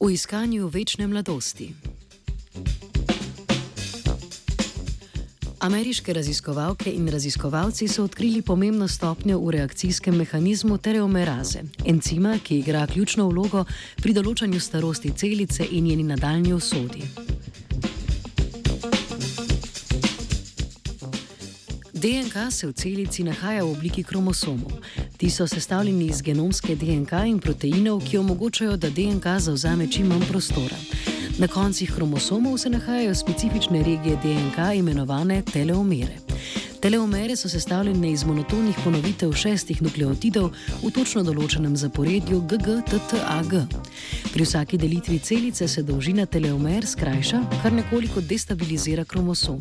v iskanju večne mladosti. Ameriške raziskovalke in raziskovalci so odkrili pomembno stopnjo v reakcijskem mehanizmu tereomeraze, encima, ki igra ključno vlogo pri določanju starosti celice in njeni nadaljni usodi. DNK se v celici nahaja v obliki kromosomov. Ti so sestavljeni iz genomske DNK in proteinov, ki omogočajo, da DNK zauzame čim manj prostora. Na koncih kromosomov se nahajajo specifične regije DNK imenovane teleomere. Teleomere so sestavljene iz monotonih ponovitev šestih nukleotidov v točno določenem zaporedju GGTTAG. Pri vsaki delitvi celice se dolžina teleomer skrajša, kar nekoliko destabilizira kromosom.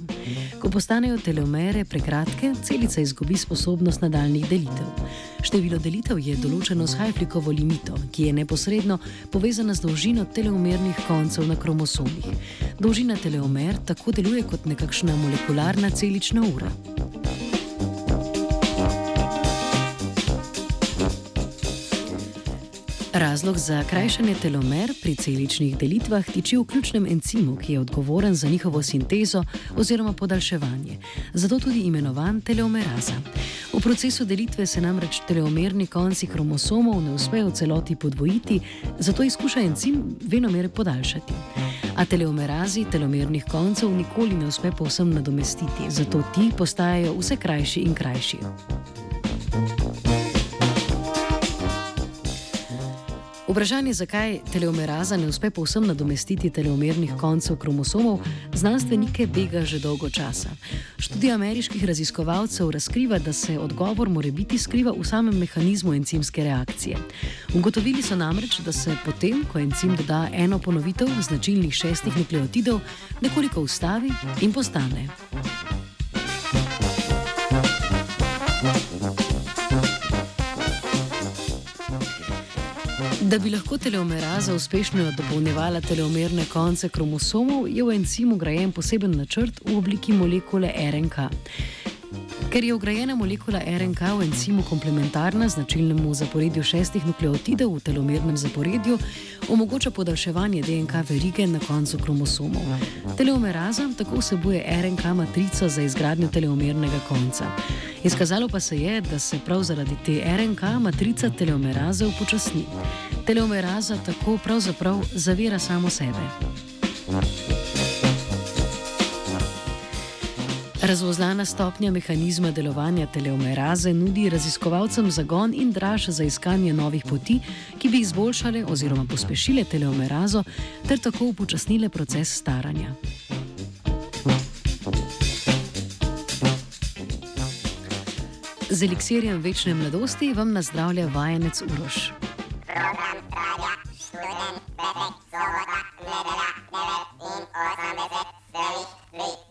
Ko postanejo teleomere prekratke, celica izgubi sposobnost nadaljnih delitev. Število delitev je določeno s Hajflikovo limito, ki je neposredno povezana z dolžino teleomernih koncev na kromosomih. Dolžina teleomer tako deluje kot nekakšna molekularna celična ura. Razlog za krajšanje telomer pri celičnih delitvah tiči v ključnem encimu, ki je odgovoren za njihovo sintezo oziroma podaljševanje, zato tudi imenovan teleomeraza. V procesu delitve se namreč teleomerni konci kromosomov ne uspejo v celoti podvojiti, zato izkuša encim venomer podaljšati. A teleomerazi telomernih koncev nikoli ne uspe povsem nadomestiti, zato ti postajajo vse krajši in krajši. Vprašanje, zakaj teleomeraza ne uspe povsem nadomestiti teleomernih koncev kromosomov, znanstvenike bega že dolgo časa. Študija ameriških raziskovalcev razkriva, da se odgovor more biti skriva v samem mehanizmu encimske reakcije. Ugotovili so namreč, da se potem, ko encim doda eno ponovitev značilnih šestih nukleotidov, nekoliko ustavi in postane. Da bi lahko teleomeraza uspešno dopolnjevala teleomerne konce kromosomov, je v encimu grajen poseben načrt v obliki molekule RNK. Ker je ugrajena molekula RNK v encimu komplementarna značilnemu zaporedju šestih nukleotidov v telomernem zaporedju, omogoča podaljševanje DNK verige na koncu kromosomov. Teleomeraza tako vsebuje RNK matrico za izgradnjo teleomernega konca. Izkazalo pa se je, da se prav zaradi te RNK matrica teleomeraze upočasni. Teleomeraza tako pravzaprav zavira samo sebe. Razvozlana stopnja mehanizma delovanja teleomeraze nudi raziskovalcem zagon in draž za iskanje novih poti, ki bi izboljšale oziroma pospešile teleomerazo ter tako upočasnile proces staranja. Z eliksirjem večne mladosti vam nazdravlja vajenec Uroš. Program traja, študent, prefekt, sobota, nedelja, 9 in 80, celih 3.